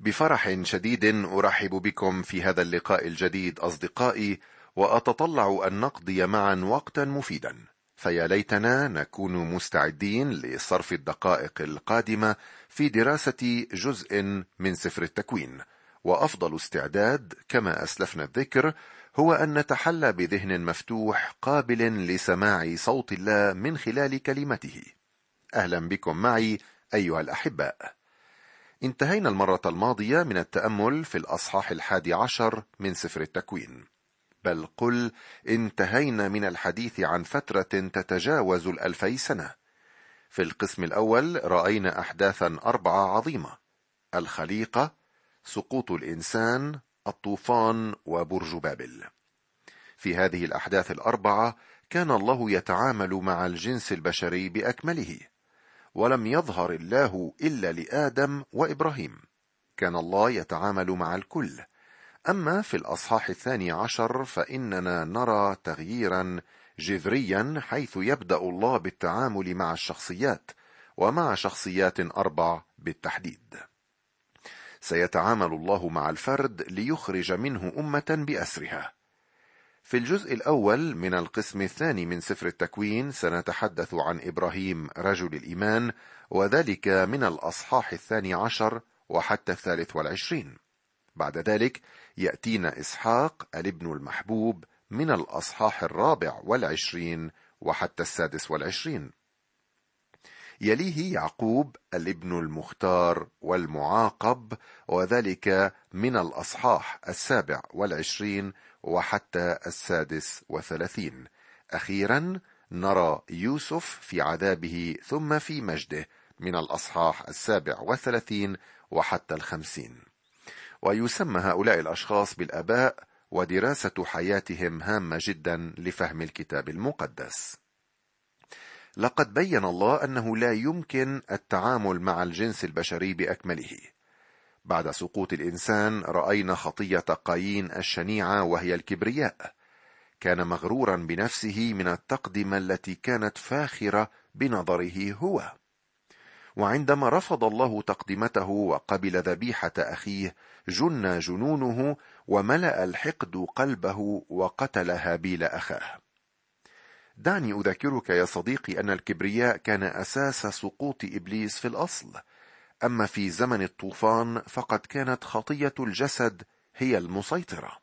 بفرح شديد أرحب بكم في هذا اللقاء الجديد أصدقائي وأتطلع أن نقضي معا وقتا مفيدا. فيا ليتنا نكون مستعدين لصرف الدقائق القادمة في دراسه جزء من سفر التكوين. وأفضل استعداد كما أسلفنا الذكر هو أن نتحلى بذهن مفتوح قابل لسماع صوت الله من خلال كلمته. أهلا بكم معي أيها الأحباء. انتهينا المرة الماضية من التأمل في الأصحاح الحادي عشر من سفر التكوين. بل قل انتهينا من الحديث عن فترة تتجاوز الألفي سنة. في القسم الأول رأينا أحداثا أربعة عظيمة. الخليقة سقوط الإنسان الطوفان وبرج بابل. في هذه الأحداث الأربعة كان الله يتعامل مع الجنس البشري بأكمله. ولم يظهر الله إلا لآدم وإبراهيم. كان الله يتعامل مع الكل. أما في الأصحاح الثاني عشر فإننا نرى تغييرا جذريا حيث يبدأ الله بالتعامل مع الشخصيات ومع شخصيات أربع بالتحديد. سيتعامل الله مع الفرد ليخرج منه أمة بأسرها. في الجزء الأول من القسم الثاني من سفر التكوين سنتحدث عن إبراهيم رجل الإيمان وذلك من الأصحاح الثاني عشر وحتى الثالث والعشرين. بعد ذلك يأتينا إسحاق الابن المحبوب من الأصحاح الرابع والعشرين وحتى السادس والعشرين. يليه يعقوب الابن المختار والمعاقب وذلك من الأصحاح السابع والعشرين وحتى السادس وثلاثين. أخيرا نرى يوسف في عذابه ثم في مجده من الأصحاح السابع والثلاثين وحتى الخمسين. ويسمى هؤلاء الأشخاص بالآباء ودراسة حياتهم هامة جدا لفهم الكتاب المقدس. لقد بين الله أنه لا يمكن التعامل مع الجنس البشري بأكمله. بعد سقوط الإنسان رأينا خطية قايين الشنيعة وهي الكبرياء. كان مغرورا بنفسه من التقدمة التي كانت فاخرة بنظره هو. وعندما رفض الله تقدمته وقبل ذبيحة أخيه جن جنونه وملأ الحقد قلبه وقتل هابيل أخاه. دعني أذكرك يا صديقي أن الكبرياء كان أساس سقوط إبليس في الأصل. أما في زمن الطوفان فقد كانت خطية الجسد هي المسيطرة.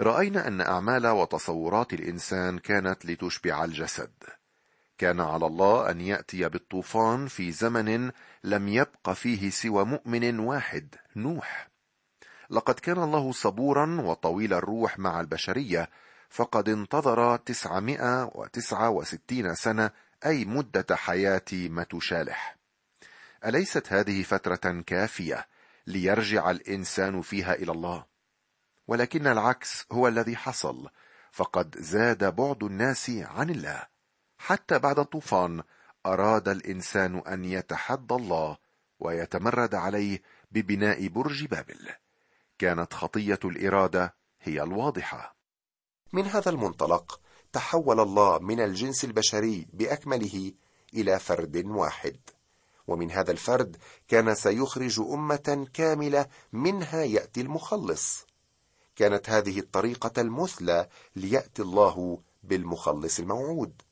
رأينا أن أعمال وتصورات الإنسان كانت لتشبع الجسد. كان على الله أن يأتي بالطوفان في زمن لم يبق فيه سوى مؤمن واحد نوح. لقد كان الله صبورا وطويل الروح مع البشرية فقد انتظر تسعمائة وتسعة وستين سنة أي مدة حياة متشالح أليست هذه فترة كافية ليرجع الإنسان فيها إلى الله؟ ولكن العكس هو الذي حصل فقد زاد بعد الناس عن الله. حتى بعد الطوفان أراد الإنسان أن يتحدى الله ويتمرد عليه ببناء برج بابل. كانت خطية الإرادة هي الواضحة. من هذا المنطلق تحول الله من الجنس البشري بأكمله إلى فرد واحد. ومن هذا الفرد كان سيخرج أمة كاملة منها يأتي المخلص. كانت هذه الطريقة المثلى ليأتي الله بالمخلص الموعود.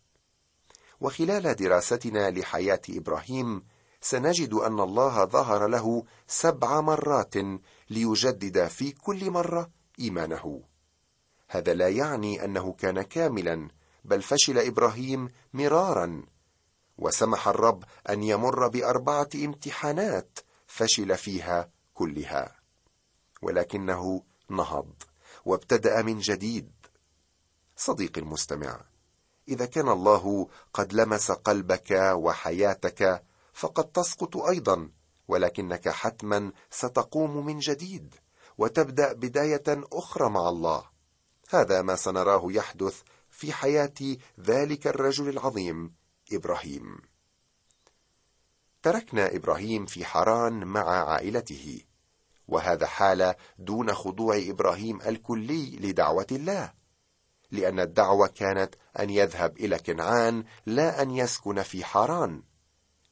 وخلال دراستنا لحياة إبراهيم سنجد أن الله ظهر له سبع مرات ليجدد في كل مرة إيمانه. هذا لا يعني أنه كان كاملا بل فشل إبراهيم مرارا. وسمح الرب أن يمر بأربعة امتحانات فشل فيها كلها. ولكنه نهض وابتدأ من جديد. صديقي المستمع إذا كان الله قد لمس قلبك وحياتك فقد تسقط أيضا ولكنك حتما ستقوم من جديد وتبدأ بداية أخرى مع الله. هذا ما سنراه يحدث في حياة ذلك الرجل العظيم إبراهيم. تركنا إبراهيم في حران مع عائلته وهذا حال دون خضوع إبراهيم الكلي لدعوة الله لأن الدعوة كانت أن يذهب إلى كنعان لا أن يسكن في حران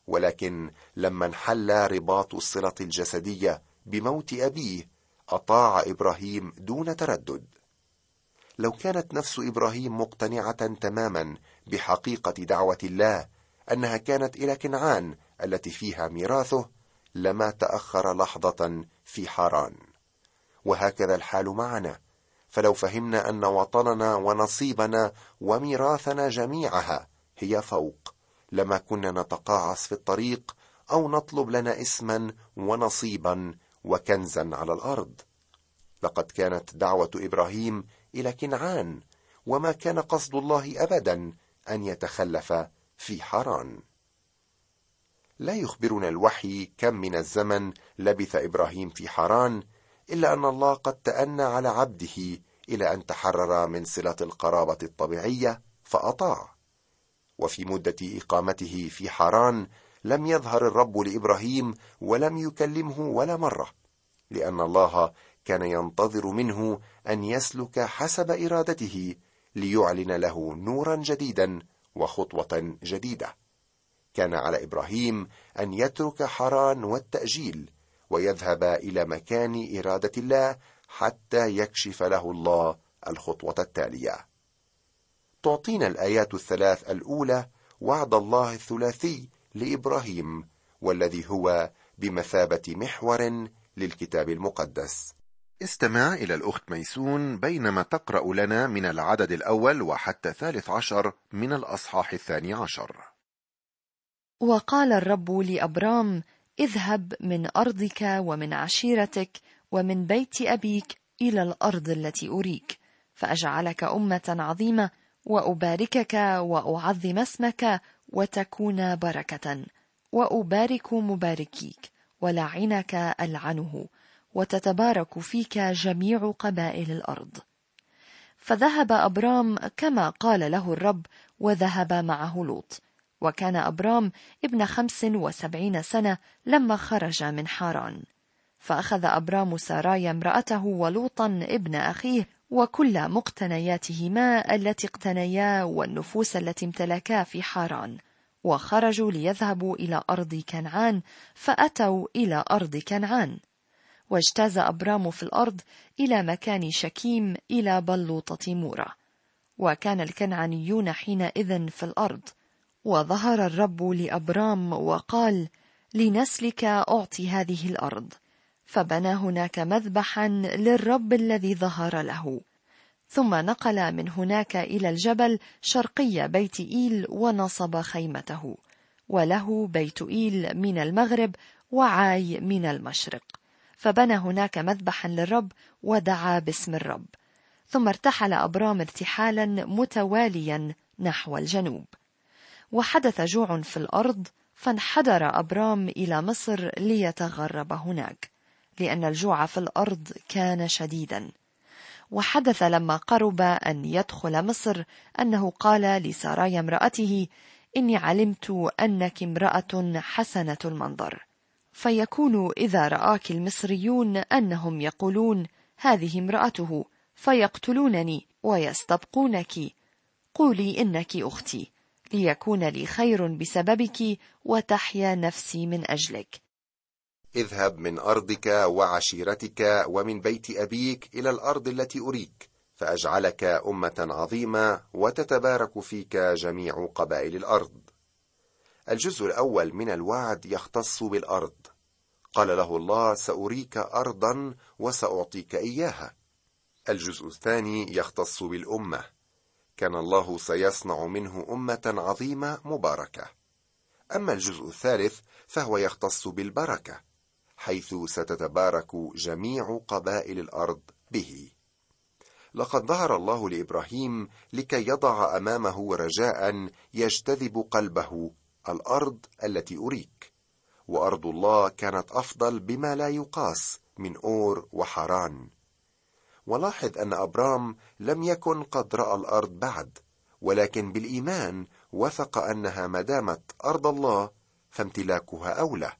ولكن لما انحل رباط الصلة الجسدية بموت أبيه أطاع إبراهيم دون تردد. لو كانت نفس إبراهيم مقتنعة تماما بحقيقة دعوة الله أنها كانت إلى كنعان التي فيها ميراثه لما تأخر لحظة في حاران. وهكذا الحال معنا. فلو فهمنا أن وطننا ونصيبنا وميراثنا جميعها هي فوق لما كنا نتقاعس في الطريق أو نطلب لنا اسما ونصيبا وكنزا على الأرض. لقد كانت دعوة إبراهيم إلى كنعان وما كان قصد الله ابدا أن يتخلف في حران. لا يخبرنا الوحي كم من الزمن لبث إبراهيم في حران إلا أن الله قد تأنى على عبده إلى أن تحرر من صلة القرابة الطبيعية فأطاع. وفي مدة إقامته في حران لم يظهر الرب لإبراهيم ولم يكلمه ولا مرة لأن الله كان ينتظر منه أن يسلك حسب إرادته ليعلن له نورا جديدا وخطوة جديدة. كان على إبراهيم أن يترك حران والتأجيل ويذهب إلى مكان إرادة الله حتى يكشف له الله الخطوة التالية. تعطينا الآيات الثلاث الأولى وعد الله الثلاثي لإبراهيم والذي هو بمثابة محور للكتاب المقدس. استمع إلى الأخت ميسون بينما تقرأ لنا من العدد الأول وحتى الثالث عشر من الأصحاح الثاني عشر. وقال الرب لأبرام اذهب من أرضك ومن عشيرتك ومن بيت أبيك إلى الأرض التي أريك فأجعلك أمة عظيمة وأباركك وأعظم اسمك وتكون بركة وأبارك مباركيك ولعنك ألعنه وتتبارك فيك جميع قبائل الأرض. فذهب أبرام كما قال له الرب وذهب معه لوط. وكان أبرام ابن خمس وسبعين سنة لما خرج من حاران. فأخذ أبرام سارايا امرأته ولوطا ابن أخيه وكل مقتنياتهما التي اقتنيا والنفوس التي امتلكا في حاران. وخرجوا ليذهبوا إلى أرض كنعان فأتوا إلى أرض كنعان. واجتاز أبرام في الأرض إلى مكان شكيم إلى بلوطة مورة وكان الكنعانيون حينئذ في الأرض. وظهر الرب لأبرام وقال لنسلك أعطي هذه الأرض. فبنى هناك مذبحا للرب الذي ظهر له. ثم نقل من هناك إلى الجبل شرقي بيت إيل ونصب خيمته. وله بيت إيل من المغرب وعاي من المشرق. فبنى هناك مذبحا للرب ودعا باسم الرب. ثم ارتحل أبرام ارتحالا متواليا نحو الجنوب. وحدث جوع في الأرض فانحدر أبرام إلى مصر ليتغرب هناك لأن الجوع في الأرض كان شديدا. وحدث لما قرب أن يدخل مصر أنه قال لساراي امرأته إني علمت أنك امرأة حسنة المنظر. فيكون إذا رآك المصريون أنهم يقولون هذه امرأته فيقتلونني ويستبقونك. قولي إنك أختي ليكون لي خير بسببك وتحيا نفسي من أجلك. اذهب من أرضك وعشيرتك ومن بيت أبيك إلى الأرض التي أريك فأجعلك أمة عظيمة وتتبارك فيك جميع قبائل الأرض. الجزء الأول من الوعد يختص بالأرض. قال له الله سأريك أرضا وسأعطيك إياها. الجزء الثاني يختص بالأمة. كان الله سيصنع منه أمة عظيمة مباركة. أما الجزء الثالث فهو يختص بالبركة حيث ستتبارك جميع قبائل الأرض به. لقد ظهر الله لإبراهيم لكي يضع أمامه رجاء يجتذب قلبه الأرض التي أريك. وأرض الله كانت أفضل بما لا يقاس من أور وحران. ولاحظ أن أبرام لم يكن قد رأى الأرض بعد ولكن بالإيمان وثق أنها ما دامت أرض الله فامتلاكها أولى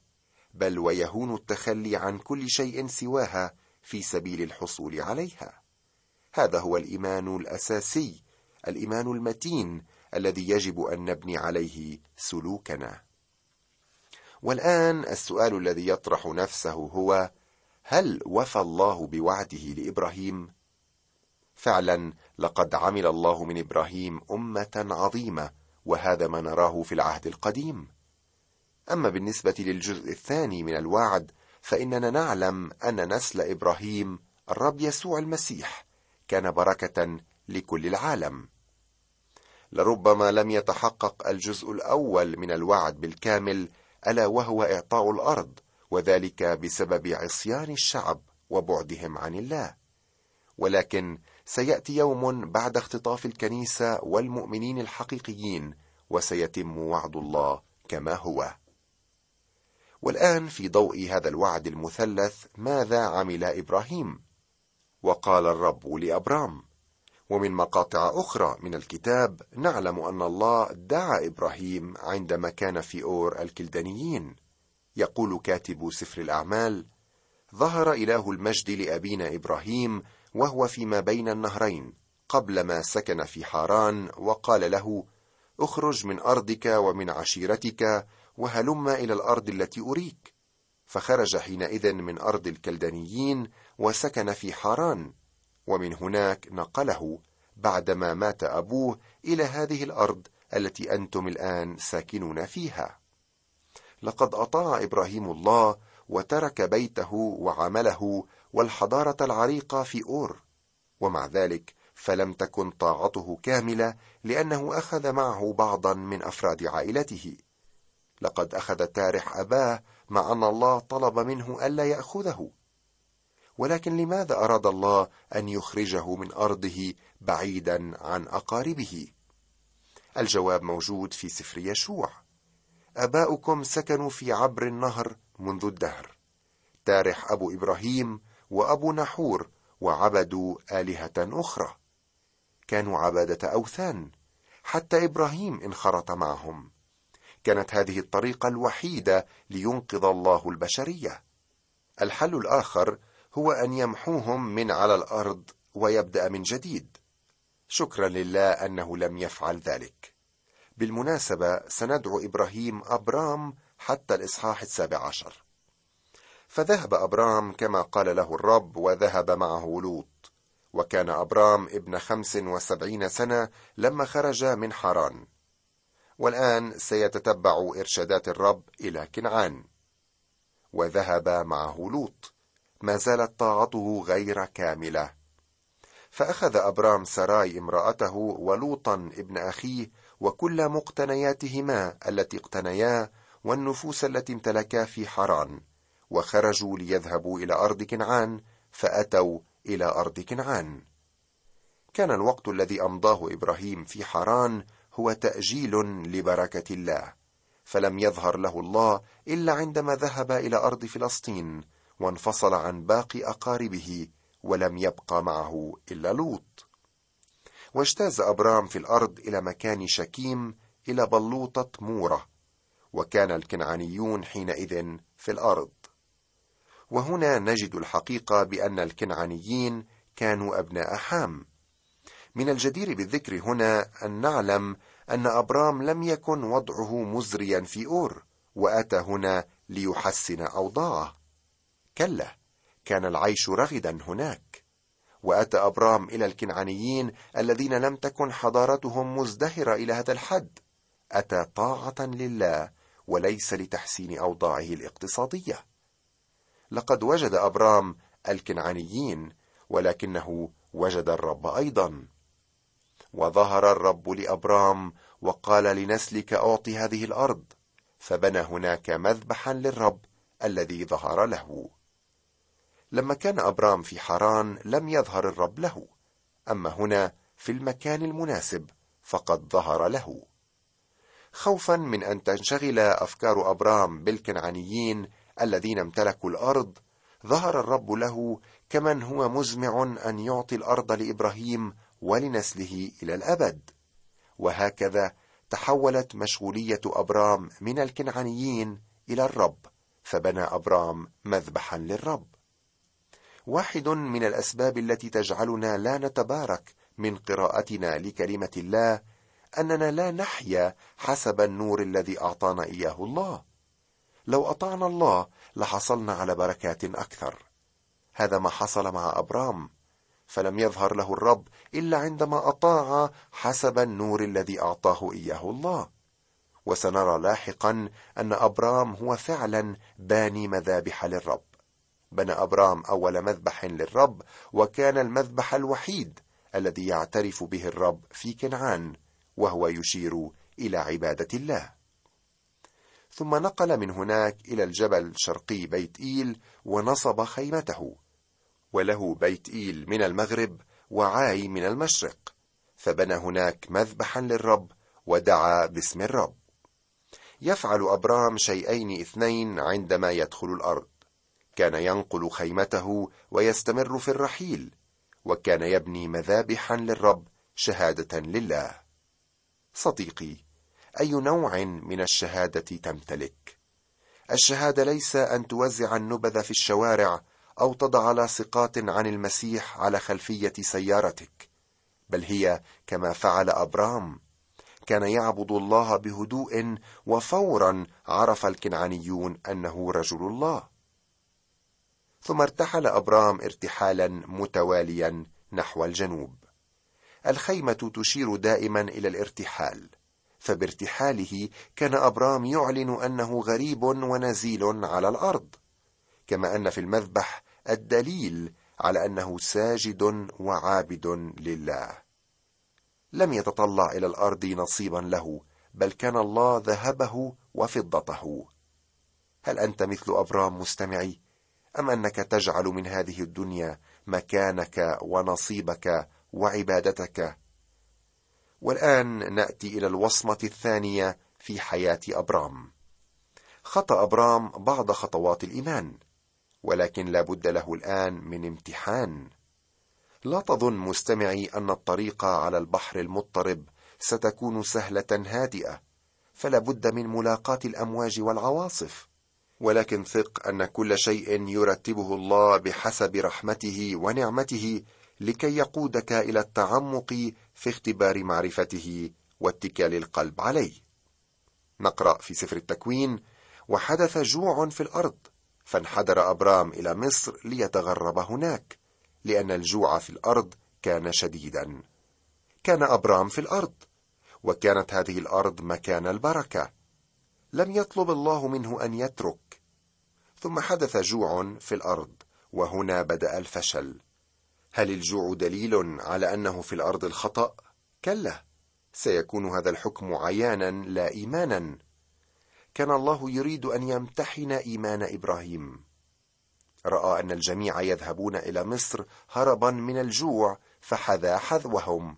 بل ويهون التخلي عن كل شيء سواها في سبيل الحصول عليها. هذا هو الإيمان الأساسي الإيمان المتين الذي يجب أن نبني عليه سلوكنا. والآن السؤال الذي يطرح نفسه هو هل وفى الله بوعده لإبراهيم؟ فعلا لقد عمل الله من إبراهيم أمة عظيمة وهذا ما نراه في العهد القديم. أما بالنسبة للجزء الثاني من الوعد فإننا نعلم أن نسل إبراهيم الرب يسوع المسيح كان بركة لكل العالم. لربما لم يتحقق الجزء الأول من الوعد بالكامل ألا وهو إعطاء الأرض وذلك بسبب عصيان الشعب وبعدهم عن الله. ولكن سيأتي يوم بعد اختطاف الكنيسة والمؤمنين الحقيقيين وسيتم وعد الله كما هو. والآن في ضوء هذا الوعد المثلث ماذا عمل إبراهيم؟ وقال الرب لأبرام ومن مقاطع أخرى من الكتاب نعلم أن الله دعا إبراهيم عندما كان في أور الكلدانيين. يقول كاتب سفر الأعمال ظهر إله المجد لأبينا إبراهيم وهو فيما بين النهرين قبل ما سكن في حاران وقال له اخرج من أرضك ومن عشيرتك وهلم إلى الأرض التي أريك. فخرج حينئذ من أرض الكلدانيين وسكن في حاران. ومن هناك نقله بعدما مات أبوه إلى هذه الأرض التي أنتم الآن ساكنون فيها. لقد أطاع إبراهيم الله وترك بيته وعمله والحضارة العريقة في أور ومع ذلك فلم تكن طاعته كاملة لأنه أخذ معه بعضا من أفراد عائلته. لقد أخذ تارح أباه مع أن الله طلب منه ألا يأخذه. ولكن لماذا أراد الله أن يخرجه من أرضه بعيدا عن أقاربه؟ الجواب موجود في سفر يشوع. أباؤكم سكنوا في عبر النهر منذ الدهر. تارح أبو إبراهيم وأبو نحور وعبدوا آلهة أخرى. كانوا عبادة أوثان. حتى إبراهيم انخرط معهم. كانت هذه الطريقة الوحيدة لينقذ الله البشرية. الحل الآخر هو أن يمحوهم من على الأرض ويبدأ من جديد. شكرا لله أنه لم يفعل ذلك. بالمناسبة سندعو إبراهيم أبرام حتى الإصحاح السابع عشر. فذهب أبرام كما قال له الرب وذهب معه لوط. وكان أبرام ابن خمس وسبعين سنة لما خرج من حران والآن سيتتبع إرشادات الرب إلى كنعان. وذهب معه لوط. ما زالت طاعته غير كاملة. فأخذ أبرام سراي امرأته ولوطا ابن أخيه وكل مقتنياتهما التي اقتنيا والنفوس التي امتلكا في حران وخرجوا ليذهبوا إلى أرض كنعان فأتوا إلى أرض كنعان. كان الوقت الذي أمضاه إبراهيم في حران هو تأجيل لبركة الله فلم يظهر له الله إلا عندما ذهب إلى أرض فلسطين وانفصل عن باقي أقاربه ولم يبق معه إلا لوط. واجتاز أبرام في الأرض إلى مكان شكيم إلى بلوطة مورة وكان الكنعانيون حينئذ في الأرض. وهنا نجد الحقيقة بأن الكنعانيين كانوا أبناء حام. من الجدير بالذكر هنا أن نعلم أن أبرام لم يكن وضعه مزريا في أور وأتى هنا ليحسن أوضاعه. كلا كان العيش رغدا هناك. وأتى أبرام إلى الكنعانيين الذين لم تكن حضارتهم مزدهرة إلى هذا الحد. أتى طاعة لله وليس لتحسين أوضاعه الاقتصادية. لقد وجد أبرام الكنعانيين ولكنه وجد الرب أيضا. وظهر الرب لأبرام وقال لنسلك أعطي هذه الأرض. فبنى هناك مذبحا للرب الذي ظهر له. لما كان أبرام في حران لم يظهر الرب له. أما هنا في المكان المناسب فقد ظهر له. خوفا من أن تنشغل أفكار أبرام بالكنعانيين الذين امتلكوا الأرض ظهر الرب له كمن هو مزمع أن يعطي الأرض لإبراهيم ولنسله إلى الأبد. وهكذا تحولت مشغولية أبرام من الكنعانيين إلى الرب فبنى أبرام مذبحا للرب. واحد من الأسباب التي تجعلنا لا نتبارك من قراءتنا لكلمة الله أننا لا نحيا حسب النور الذي أعطانا إياه الله. لو أطعنا الله لحصلنا على بركات أكثر. هذا ما حصل مع أبرام فلم يظهر له الرب إلا عندما أطاع حسب النور الذي أعطاه إياه الله. وسنرى لاحقا أن أبرام هو فعلا باني مذابح للرب. بنى أبرام أول مذبح للرب وكان المذبح الوحيد الذي يعترف به الرب في كنعان وهو يشير إلى عبادة الله. ثم نقل من هناك إلى الجبل شرقي بيت إيل ونصب خيمته وله بيت إيل من المغرب وعاي من المشرق فبنى هناك مذبحا للرب ودعا باسم الرب. يفعل أبرام شيئين اثنين عندما يدخل الأرض. كان ينقل خيمته ويستمر في الرحيل وكان يبني مذابحا للرب شهادة لله. صديقي أي نوع من الشهادة تمتلك؟ الشهادة ليس أن توزع النبذ في الشوارع أو تضع لاصقات عن المسيح على خلفية سيارتك بل هي كما فعل أبرام. كان يعبد الله بهدوء وفورا عرف الكنعانيون أنه رجل الله. ثم ارتحل أبرام ارتحالا متواليا نحو الجنوب. الخيمة تشير دائما إلى الارتحال فبارتحاله كان أبرام يعلن أنه غريب ونزيل على الأرض كما أن في المذبح الدليل على أنه ساجد وعابد لله. لم يتطلع إلى الأرض نصيبا له بل كان الله ذهبه وفضته. هل أنت مثل أبرام مستمعي؟ أم أنك تجعل من هذه الدنيا مكانك ونصيبك وعبادتك؟ والآن نأتي إلى الوصمة الثانية في حياة أبرام. خطأ أبرام بعض خطوات الإيمان ولكن لا بد له الآن من امتحان. لا تظن مستمعي أن الطريق على البحر المضطرب ستكون سهلة هادئة فلا بد من ملاقاة الأمواج والعواصف. ولكن ثق أن كل شيء يرتبه الله بحسب رحمته ونعمته لكي يقودك إلى التعمق في اختبار معرفته واتكال القلب عليه. نقرأ في سفر التكوين وحدث جوع في الأرض فانحدر أبرام إلى مصر ليتغرب هناك لأن الجوع في الأرض كان شديدا. كان أبرام في الأرض وكانت هذه الأرض مكان البركة. لم يطلب الله منه أن يترك ثم حدث جوع في الأرض وهنا بدأ الفشل. هل الجوع دليل على أنه في الأرض الخطأ؟ كلا سيكون هذا الحكم عيانا لا إيمانا. كان الله يريد أن يمتحن إيمان إبراهيم. رأى أن الجميع يذهبون إلى مصر هربا من الجوع فحذا حذوهم.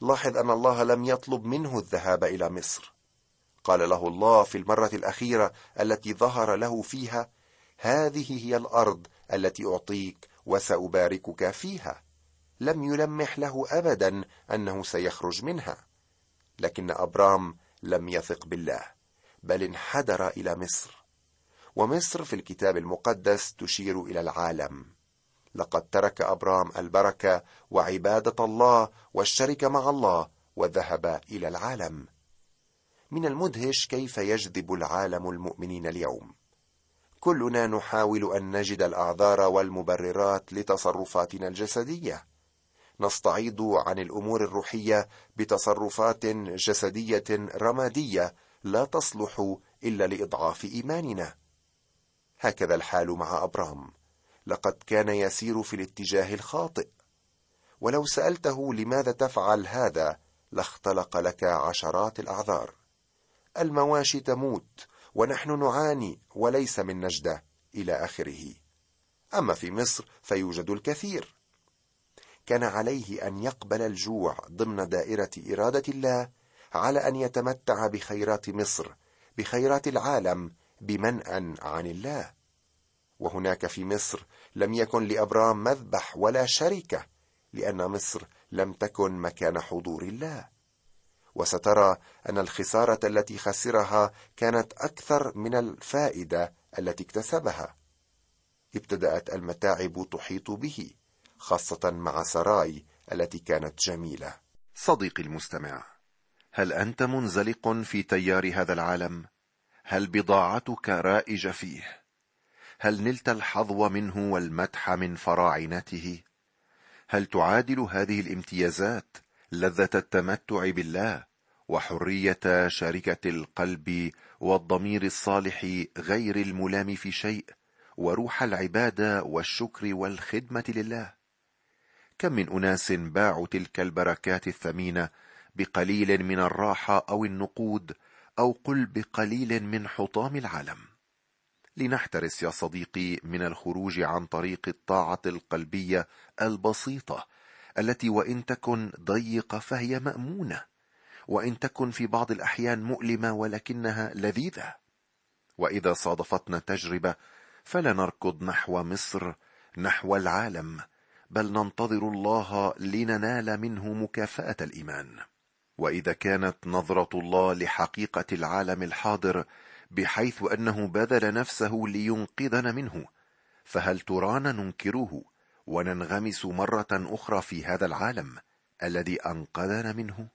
لاحظ أن الله لم يطلب منه الذهاب إلى مصر. قال له الله في المرة الأخيرة التي ظهر له فيها هذه هي الأرض التي أعطيك وسأباركك فيها. لم يلمح له ابدا أنه سيخرج منها. لكن أبرام لم يثق بالله بل انحدر إلى مصر. ومصر في الكتاب المقدس تشير إلى العالم. لقد ترك أبرام البركة وعبادة الله والشركة مع الله وذهب إلى العالم. من المدهش كيف يجذب العالم المؤمنين اليوم. كلنا نحاول أن نجد الأعذار والمبررات لتصرفاتنا الجسدية. نستعيض عن الأمور الروحية بتصرفات جسدية رمادية لا تصلح إلا لإضعاف إيماننا. هكذا الحال مع ابرام لقد كان يسير في الاتجاه الخاطئ. ولو سألته لماذا تفعل هذا لاختلق لك عشرات الأعذار. المواشي تموت ونحن نعاني وليس من نجدة إلى آخره. أما في مصر فيوجد الكثير. كان عليه أن يقبل الجوع ضمن دائرة إرادة الله على أن يتمتع بخيرات مصر بخيرات العالم بمنأ عن الله. وهناك في مصر لم يكن لأبرام مذبح ولا شركة لأن مصر لم تكن مكان حضور الله. وسترى أن الخسارة التي خسرها كانت أكثر من الفائدة التي اكتسبها. ابتدأت المتاعب تحيط به خاصة مع سراي التي كانت جميلة. صديقي المستمع هل أنت منزلق في تيار هذا العالم؟ هل بضاعتك رائجة فيه؟ هل نلت الحظو منه والمدح من فراعنته هل تعادل هذه الامتيازات لذة التمتع بالله وحرية شركة القلب والضمير الصالح غير الملام في شيء وروح العباده والشكر والخدمة لله. كم من أناس باعوا تلك البركات الثمينة بقليل من الراحة أو النقود أو قل بقليل من حطام العالم. لنحترس يا صديقي من الخروج عن طريق الطاعة القلبية البسيطة التي وإن تكن ضيقة فهي مأمونة وإن تكن في بعض الأحيان مؤلمة ولكنها لذيذة. وإذا صادفتنا تجربة فلا نركض نحو مصر نحو العالم بل ننتظر الله لننال منه مكافأة الإيمان. وإذا كانت نظرة الله لحقيقة العالم الحاضر بحيث أنه بذل نفسه لينقذنا منه فهل ترانا ننكره وننغمس مرة أخرى في هذا العالم الذي أنقذنا منه.